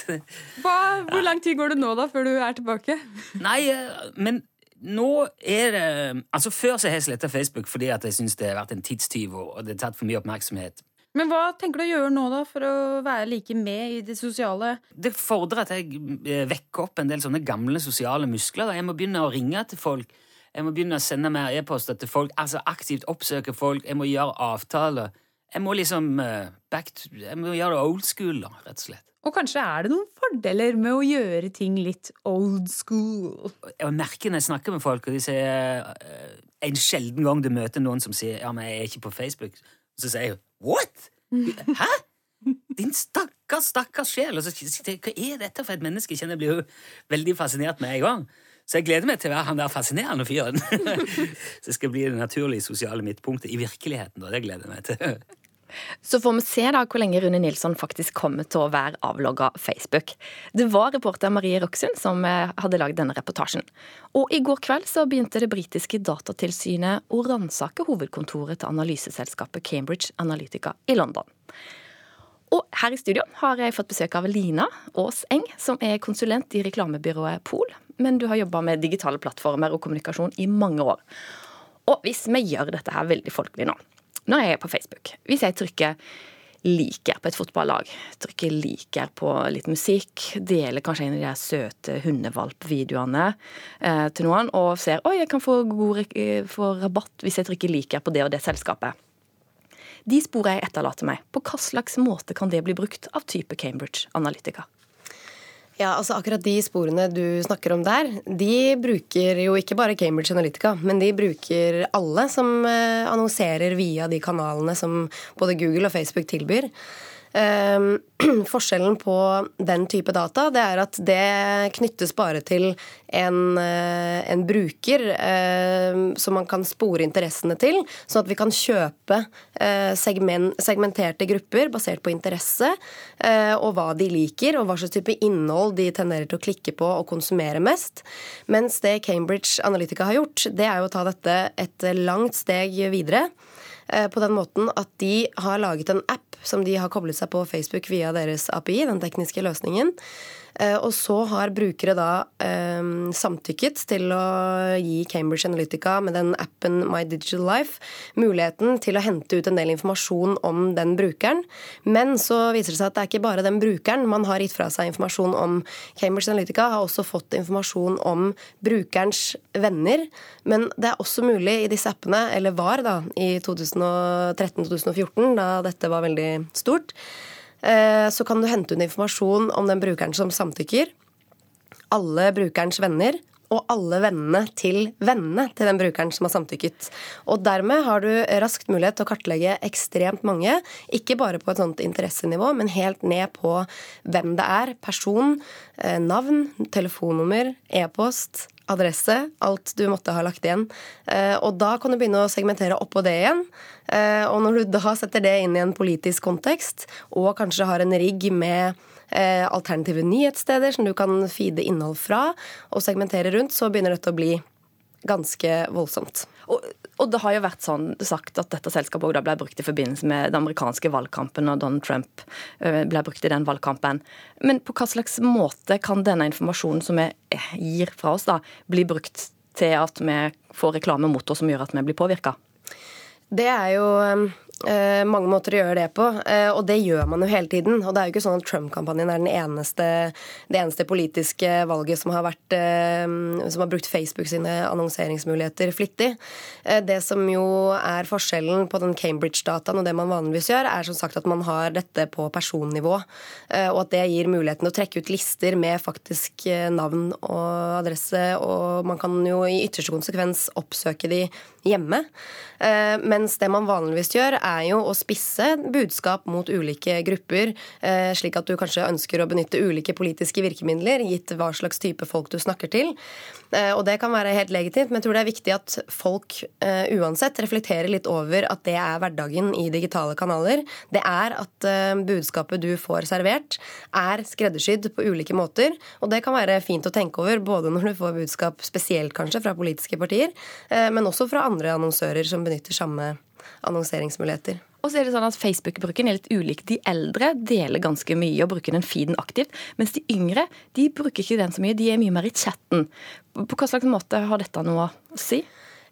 Hva, hvor lang tid går det nå da, før du er tilbake? Nei, eh, men nå er det Altså, før så har jeg sletta Facebook fordi at jeg syns det har vært en tidstyv og det har tatt for mye oppmerksomhet. Men hva tenker du å gjøre nå da, for å være like med i det sosiale? Det fordrer at jeg eh, vekker opp en del sånne gamle sosiale muskler. da. Jeg må begynne å ringe til folk. Jeg må begynne å sende mer e-poster til folk. Altså aktivt oppsøke folk. Jeg må gjøre avtaler. Jeg må liksom eh, back to, Jeg må gjøre det old school, da, rett og slett. Og kanskje er det noen fordeler med å gjøre ting litt old school? Jeg merker når jeg snakker med folk, og de sier eh, En sjelden gang du møter noen som sier ja, men jeg er ikke på Facebook, så sier jeg what? Hæ? Din stakkars, stakkars sjel. Og så sier jeg hva er dette for et menneske? Jeg kjenner jeg blir jo veldig fascinert med en gang. Så jeg gleder meg til å være han der fascinerende fyren. Så jeg skal bli det naturlige sosiale midtpunktet i virkeligheten. Da. Det gleder jeg meg til. Så får vi se da hvor lenge Rune Nilsson faktisk kommer til å være avlogga Facebook. Det var reporter Marie Roksund som eh, hadde lagd denne reportasjen. Og i går kveld så begynte det britiske datatilsynet å ransake hovedkontoret til analyseselskapet Cambridge Analytica i London. Og her i studio har jeg fått besøk av Lina Aas Eng, som er konsulent i reklamebyrået Pol. Men du har jobba med digitale plattformer og kommunikasjon i mange år. Og hvis vi gjør dette her veldig folkelig nå Nå er jeg på Facebook. Hvis jeg trykker liker på et fotballag, trykker liker på litt musikk, deler kanskje en av de søte hundevalpvideoene eh, til noen, og ser oi, jeg kan få, god, få rabatt hvis jeg trykker liker på det og det selskapet. De sporene jeg etterlater meg, på hva slags måte kan det bli brukt av type Cambridge Analytica? Ja, altså Akkurat de sporene du snakker om der, de bruker jo ikke bare Cambridge Analytica, men de bruker alle som eh, annonserer via de kanalene som både Google og Facebook tilbyr. Ehm, forskjellen på den type data det er at det knyttes bare til en, eh, en bruker eh, som man kan spore interessene til, sånn at vi kan kjøpe eh, segment, segmenterte grupper basert på interesse og hva de liker, og hva slags type innhold de tenderer til å klikke på og konsumere mest. Mens det Cambridge Analytica har gjort, det er jo å ta dette et langt steg videre på den måten at de har laget en app som de har koblet seg på Facebook via deres API, den tekniske løsningen. Eh, og så har brukere da eh, samtykket til å gi Cambridge Analytica med den appen My Digital Life muligheten til å hente ut en del informasjon om den brukeren. Men så viser det seg at det er ikke bare den brukeren man har gitt fra seg informasjon om. Cambridge Analytica har også fått informasjon om brukerens venner. Men det er også mulig i disse appene, eller var da i 2013-2014, da dette var veldig stort, så kan du hente ut informasjon om den brukeren som samtykker. Alle brukerens venner og alle vennene til vennene til den brukeren som har samtykket. Og dermed har du raskt mulighet til å kartlegge ekstremt mange, ikke bare på et sånt interessenivå, men helt ned på hvem det er, person, eh, navn, telefonnummer, e-post, adresse, alt du måtte ha lagt igjen. Eh, og da kan du begynne å segmentere oppå det igjen. Eh, og når du da setter det inn i en politisk kontekst, og kanskje har en rigg med eh, alternative nyhetssteder som du kan feede innhold fra, og segmentere rundt, så begynner dette å bli ganske voldsomt. Og, og, det har jo vært sånn sagt at dette selskapet også ble brukt i forbindelse med den amerikanske valgkampen, og Donald Trump ble brukt i den valgkampen. Men på hva slags måte kan denne informasjonen som vi gir fra oss, da, bli brukt til at vi får reklame mot oss som gjør at vi blir påvirka? Det er jo Eh, mange måter å gjøre det på, eh, og det gjør man jo hele tiden. Og det er jo ikke sånn at Trump-kampanjen er eneste, det eneste politiske valget som har, vært, eh, som har brukt Facebook sine annonseringsmuligheter flittig. Det som jo er forskjellen på den Cambridge-dataen og det man vanligvis gjør, er som sagt at man har dette på personnivå, og at det gir muligheten å trekke ut lister med faktisk navn og adresse, og man kan jo i ytterste konsekvens oppsøke de hjemme. Mens det man vanligvis gjør, er jo å spisse budskap mot ulike grupper, eh, slik at du kanskje ønsker å benytte ulike politiske virkemidler, gitt hva slags type folk du snakker til. Eh, og det kan være helt legitimt, men jeg tror det er viktig at folk eh, uansett reflekterer litt over at det er hverdagen i digitale kanaler. Det er at budskapet du får servert, er skreddersydd på ulike måter. Og det kan være fint å tenke over, både når du får budskap spesielt kanskje fra politiske partier, men også fra andre annonsører som benytter samme annonseringsmuligheter. Og så er det sånn at Facebook-bruken er litt ulik. De eldre deler ganske mye og bruker den feeden aktivt, mens de yngre de bruker ikke den så mye. De er mye mer i chatten. På hva slags måte har dette noe å si?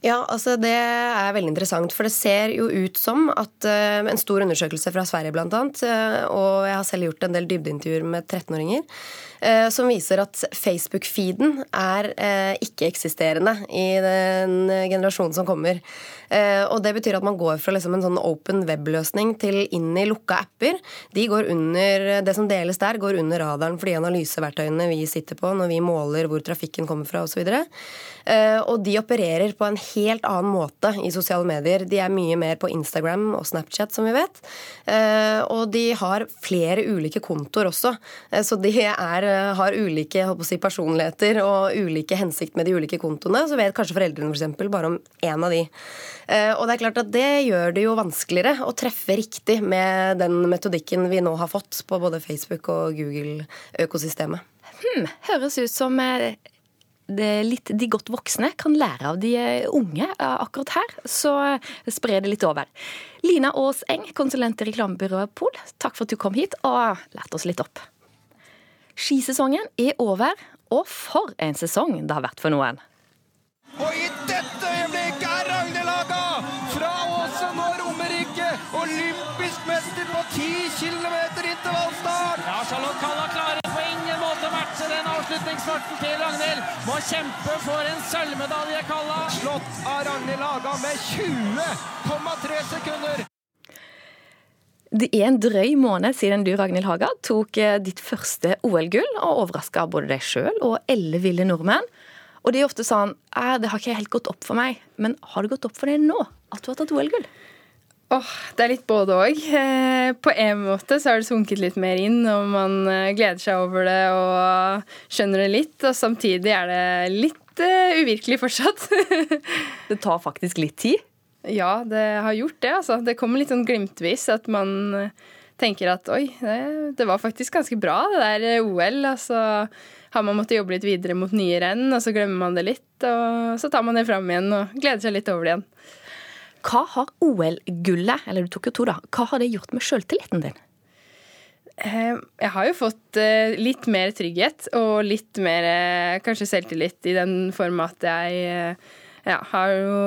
Ja, altså Det er veldig interessant. For det ser jo ut som at uh, en stor undersøkelse fra Sverige bl.a., uh, eh, og jeg har selv gjort en del dybdeintervjuer med 13-åringer, uh, som viser at Facebook-feeden er uh, ikke-eksisterende i den generasjonen som kommer. Og Det betyr at man går fra liksom en sånn open web-løsning til inn i lukka apper. De går under, Det som deles der, går under radaren for de analyseverktøyene vi sitter på når vi måler hvor trafikken kommer fra osv. Og, så og de opererer på en annen måte i sosiale medier. De er mye mer på Instagram og Snapchat, som vi vet. Eh, og de har flere ulike kontoer også. Eh, så de er, har ulike si, personligheter og ulike hensikt med de ulike kontoene. Så vet kanskje foreldrene for eksempel, bare om én av de. Og det er klart at det gjør det jo vanskeligere å treffe riktig med den metodikken vi nå har fått på både Facebook og Google-økosystemet. Hmm, høres ut som litt, de godt voksne kan lære av de eh, unge eh, akkurat her. Så eh, spre det litt over. Lina Aas Eng, konsulent i reklamebyrået Pol, takk for at du kom hit og lærte oss litt opp. Skisesongen er over, og for en sesong det har vært for noen. Og i dette øyeblikk er Ragnhild Haga fra Åsen og Romerike olympisk mester på 10 km intervallstart! Ja, Charlotte Kalla avslutningsfarten til Ragnhild. Må kjempe for en sølvmedalje, Kalla. Slått av Ragnhild Haga med 20,3 sekunder. Det er en drøy måned siden du Ragnhild Haga, tok eh, ditt første OL-gull og overraska både deg sjøl og elleve ville nordmenn. Og det er ofte sånn det har ikke helt gått opp for meg. Men har det gått opp for deg nå at du har tatt OL-gull? Oh, det er litt både òg. Eh, på en måte så har det sunket litt mer inn, og man eh, gleder seg over det og skjønner det litt. Og samtidig er det litt uh, uvirkelig fortsatt. det tar faktisk litt tid? Ja, det har gjort det. altså. Det kommer litt sånn glimtvis at man tenker at oi, det, det var faktisk ganske bra, det der OL. altså har man måttet jobbe litt videre mot nye renn, og så glemmer man det litt. Og så tar man det fram igjen og gleder seg litt over det igjen. Hva har OL-gullet, eller du tok jo to, da, hva har det gjort med sjøltilliten din? Eh, jeg har jo fått eh, litt mer trygghet og litt mer eh, kanskje selvtillit i den form at jeg ja, har jo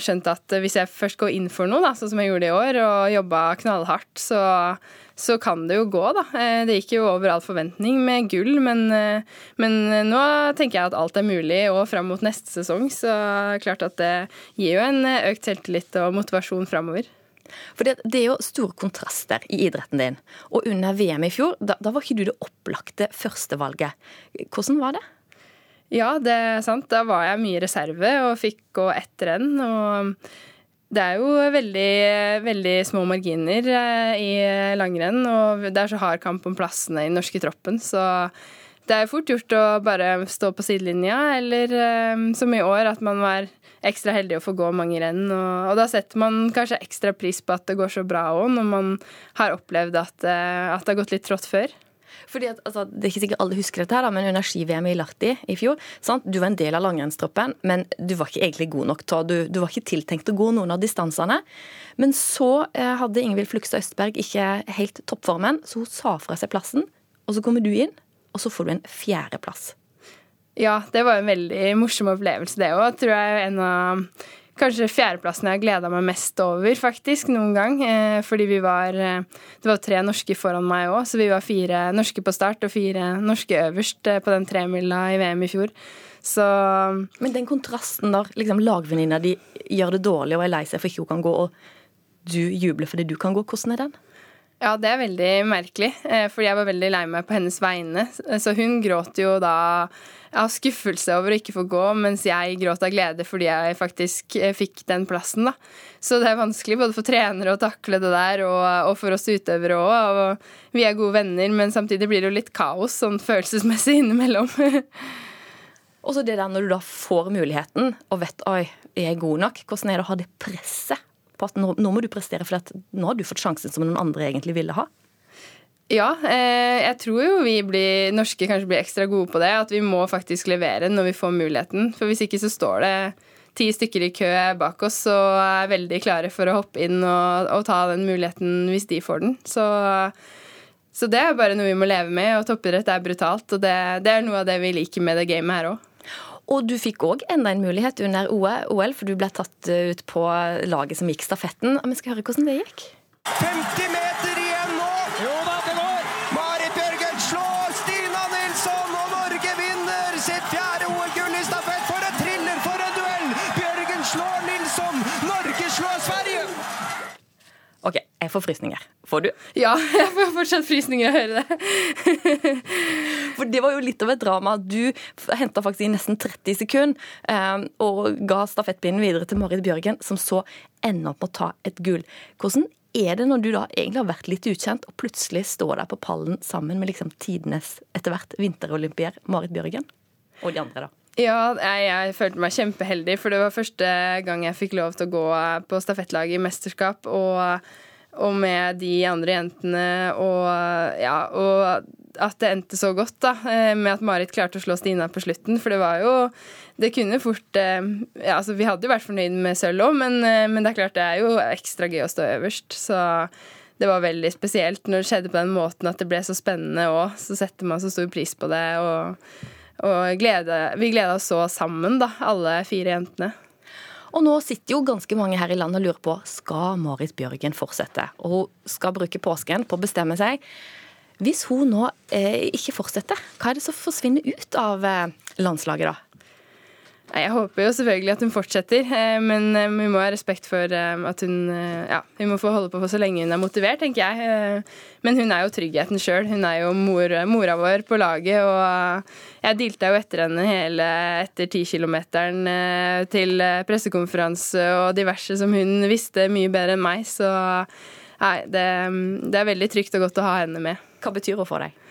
skjønt at hvis jeg først går inn for noe, da, sånn som jeg gjorde i år, og jobba knallhardt, så så kan det jo gå, da. Eh, det gikk jo over all forventning med gull, men, eh, men nå tenker jeg at alt er mulig, og fram mot neste sesong så klart at det gir jo en eh, økt selvtillit og motivasjon framover. For det, det, er jo store kontraster i idretten din. Og under VM i fjor, da, da var ikke du det opplagte førstevalget. Hvordan var det? Ja, det er sant. Da var jeg mye reserve og fikk gå ett renn. Og det er jo veldig, veldig små marginer eh, i langrenn, og det er så hard kamp om plassene i den norske troppen, så det er fort gjort å bare stå på sidelinja, eller eh, som i år, at man var ekstra heldig å få gå mange renn. Og, og da setter man kanskje ekstra pris på at det går så bra òg, når man har opplevd at, eh, at det har gått litt trått før. Fordi at, altså, Det er ikke sikkert alle husker dette, her, men under ski-VM i Lahti i fjor sant? Du var en del av langrennstroppen, men du var ikke egentlig god nok til du, du var ikke tiltenkt å gå noen av distansene. Men så eh, hadde Ingvild Flugstad Østberg ikke helt toppformen, så hun sa fra seg plassen. Og så kommer du inn, og så får du en fjerdeplass. Ja, det var en veldig morsom opplevelse, det òg. Tror jeg en av kanskje fjerdeplassen jeg har gleda meg mest over, faktisk, noen gang. Eh, fordi vi var eh, Det var tre norske foran meg òg, så vi var fire norske på start og fire norske øverst eh, på den tremila i VM i fjor. Så Men den kontrasten der liksom lagvenninna di gjør det dårlig og er lei seg for ikke hun kan gå, og du jubler fordi du kan gå, hvordan er den? Ja, det er veldig merkelig, fordi jeg var veldig lei meg på hennes vegne. Så hun gråt jo da av skuffelse over å ikke få gå, mens jeg gråt av glede fordi jeg faktisk eh, fikk den plassen. da. Så det er vanskelig både for trenere å takle det der, og, og for oss utøvere òg. Vi er gode venner, men samtidig blir det jo litt kaos sånn følelsesmessig innimellom. og så det der når du da får muligheten og vet oi, jeg er god nok, hvordan er det å ha det presset på at nå, nå må du prestere, for nå har du fått sjansen som noen andre egentlig ville ha? Ja, eh, jeg tror jo vi blir, norske kanskje blir ekstra gode på det. At vi må faktisk levere når vi får muligheten. For hvis ikke så står det ti stykker i kø bak oss og er veldig klare for å hoppe inn og, og ta den muligheten hvis de får den. Så, så, det er bare noe vi må leve med, og toppidrett er brutalt. Og det, det er noe av det vi liker med det gamet her òg. Og du fikk òg enda en mulighet under OL, for du ble tatt ut på laget som gikk stafetten. Vi skal høre hvordan det gikk. 50 meter jeg får frysninger. Får du? Ja, jeg får fortsatt frysninger av å høre det. For det var jo litt av et drama. Du henta faktisk i nesten 30 sekunder eh, og ga stafettpinnen videre til Marit Bjørgen, som så ender opp med å ta et gull. Hvordan er det når du da egentlig har vært litt ukjent, og plutselig står der på pallen sammen med liksom tidenes etter hvert vinterolympier Marit Bjørgen? Og de andre, da. Ja, jeg, jeg følte meg kjempeheldig, for det var første gang jeg fikk lov til å gå på stafettlaget i mesterskap. og og med de andre jentene, og, ja, og at det endte så godt, da, eh, med at Marit klarte å slå Stina på slutten. For det var jo Det kunne fort eh, ja, altså Vi hadde jo vært fornøyd med sølv òg, men, eh, men, det er klart det er jo ekstra gøy å stå øverst. Så det var veldig spesielt når det skjedde på den måten at det ble så spennende òg. Så setter man så stor pris på det. og og glede, vi gleda oss så sammen, da, alle fire jentene. Og nå sitter jo ganske mange her i landet og lurer på skal Marit Bjørgen fortsette. Og hun skal bruke påsken på å bestemme seg. Hvis hun nå eh, ikke fortsetter, hva er det som forsvinner ut av eh, landslaget da? Jeg håper jo selvfølgelig at hun fortsetter, eh, men eh, vi må ha respekt for eh, at hun Ja, hun må få holde på for så lenge hun er motivert, tenker jeg. Men hun er jo tryggheten sjøl. Hun er jo mor, mora vår på laget, og jeg dilta jo etter henne hele etter tikilometeren til pressekonferanse og diverse som hun visste mye bedre enn meg, så nei, det, det er veldig trygt og godt å ha henne med. Hva betyr hun for deg?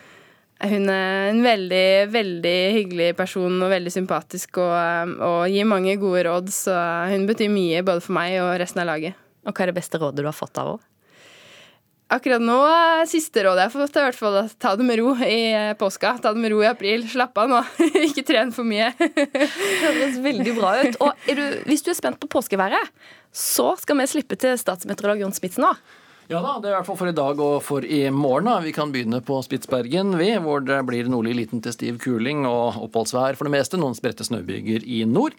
Hun er en veldig, veldig hyggelig person og veldig sympatisk og, og, gir mange gode råd. Så hun betyr mye både for meg og resten av laget. Og Hva er det beste rådet du har fått av henne? Akkurat nå, siste rådet jeg har fått, er i hvert fall at ta det med ro i påska. Ta det med ro i april. Slapp av nå. Ikke tren for mye. det høres veldig bra ut. Og du, hvis du er spent på påskeværet, så skal vi slippe til statsmeteorolog Jon Smith nå. Ja da, det er i hvert fall for i dag og for i morgen. Vi kan begynne på Spitsbergen, vi, hvor det blir nordlig liten til stiv kuling og oppholdsvær for det meste. Noen spredte snøbyger i nord.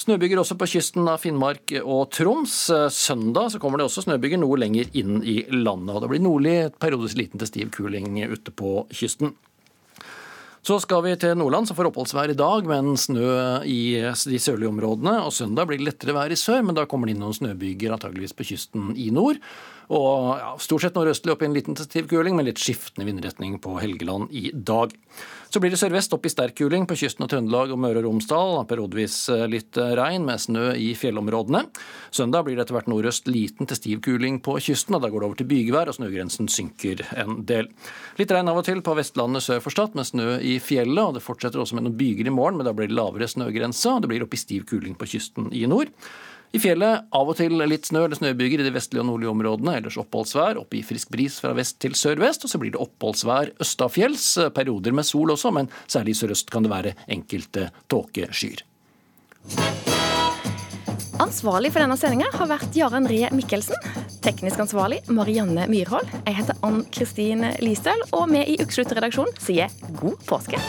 Snøbyger også på kysten av Finnmark og Troms. Søndag så kommer det også snøbyger noe lenger inn i landet. og Det blir nordlig periodisk liten til stiv kuling ute på kysten. Så skal vi til Nordland, som får oppholdsvær i dag, men snø i de sørlige områdene. Og søndag blir det lettere vær i sør, men da kommer det inn noen snøbyger antageligvis på kysten i nord. Og ja, stort sett nordøstlig opp i en liten til stiv kuling, med litt skiftende vindretning på Helgeland i dag. Så blir det sørvest opp i sterk kuling på kysten av Trøndelag og Møre og Romsdal. Periodevis eh, litt eh, regn med snø i fjellområdene. Søndag blir det etter hvert nordøst liten til stiv kuling på kysten. og Da går det over til bygevær, og snøgrensen synker en del. Litt regn av og til på Vestlandet sør for Stad, med snø i fjellet. og Det fortsetter også med noen byger i morgen, men da blir det lavere snøgrense. og Det blir opp i stiv kuling på kysten i nord. I fjellet av og til litt snø eller snøbyger i de vestlige og nordlige områdene. Ellers oppholdsvær, opp i frisk bris fra vest til sørvest. Og så blir det oppholdsvær østafjells. Perioder med sol også, men særlig i sørøst kan det være enkelte tåkeskyer. Ansvarlig for denne sendinga har vært Jarand Ree Mikkelsen. Teknisk ansvarlig Marianne Myrhold. Jeg heter Ann Kristin Listøl, og vi i Ukeslutt-redaksjonen sier god påske.